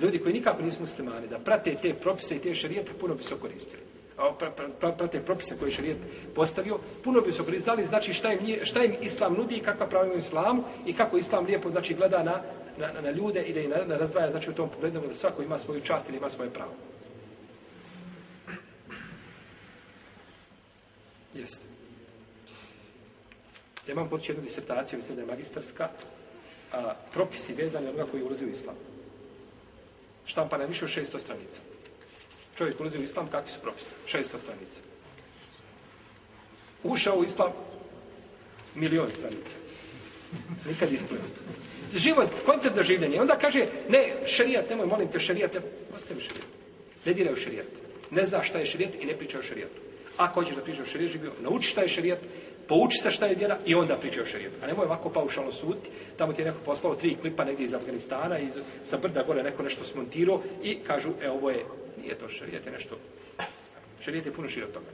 ljudi koji nikako nisu muslimani, da prate te propise i te šarijete, puno bi se koristili. A pra, pra, pra, prate propise koje je šarijet postavio, puno bi se koristili. Znači šta im, šta im islam nudi i kakva pravima islamu i kako islam lijepo znači, gleda na, na, na ljude i da ih razdvaja znači, u tom pogledu da svako ima svoju čast ili ima svoje pravo. Jeste. Ja imam početnu disertaciju, mislim da je magistarska, a propisi vezani onoga koji ulazi u islamu štampa na više od 600 stranica. Čovjek ulazi u islam, kakvi su propisa? 600 stranica. Ušao u islam, milion stranica. Nikad ispleo. Život, koncept za življenje. Onda kaže, ne, šerijat, nemoj, molim te, šerijat, ne, ostavi šerijat. Ne diraj u šerijat. Ne znaš šta je šerijat i ne priča o šerijatu. Ako hoćeš da pričaš o šerijat, živio, nauči šta je šerijat, pouči se šta je vjera i onda pričaj o šerijetu. A nemoj ovako paušalno suditi, tamo ti je neko poslao tri klipa negdje iz Afganistana, iz, sa brda gore neko nešto smontirao i kažu, e, ovo je, nije to šerijet, je nešto, šerijet je puno šir od toga.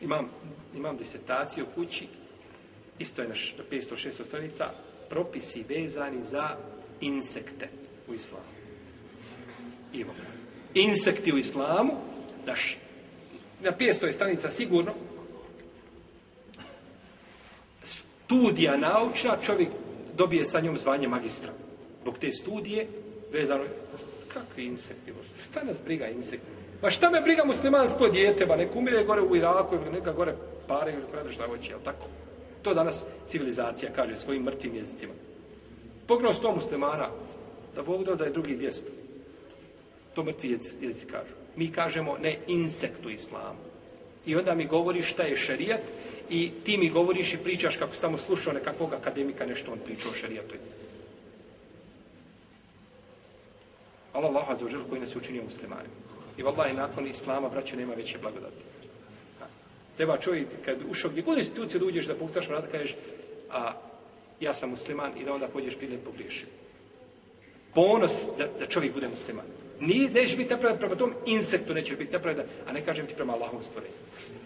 Imam, imam disertaciju kući, isto je na 500-600 stranica, propisi vezani za insekte u islamu. Ivo. Insekti u islamu, naš. Na 500 je stanica sigurno. Studija naučna, čovjek dobije sa njom zvanje magistra. Bog te studije, vezano je, kakvi insekti, šta nas briga insekti? Ma šta me briga muslimansko djete, ba nek umire gore u Iraku, ili neka gore pare, ili kada šta hoće, jel tako? To danas civilizacija kaže svojim mrtvim jezicima. Pognost to muslimana, da Bog dao da je drugi vijest. To mrtvi jezici kažu mi kažemo ne insektu islamu. I onda mi govori šta je šerijat i ti mi govoriš i pričaš kako samo slušao nekakvog akademika nešto on pričao o šerijatu. Allah Allah za ožel koji nas učinio muslimanima. I vallaha nakon islama, braćo, nema veće blagodati. Ha. Teba čovjek, kad ušao gdje god institucije da uđeš da pukcaš vrata, kažeš, a ja sam musliman i da onda pođeš pilim pogriješim. Ponos da, da čovjek bude musliman. Nije, neće biti nepravedan prema tom insektu, neće biti nepravedan, a ne kažem ti prema Allahovom stvorenju.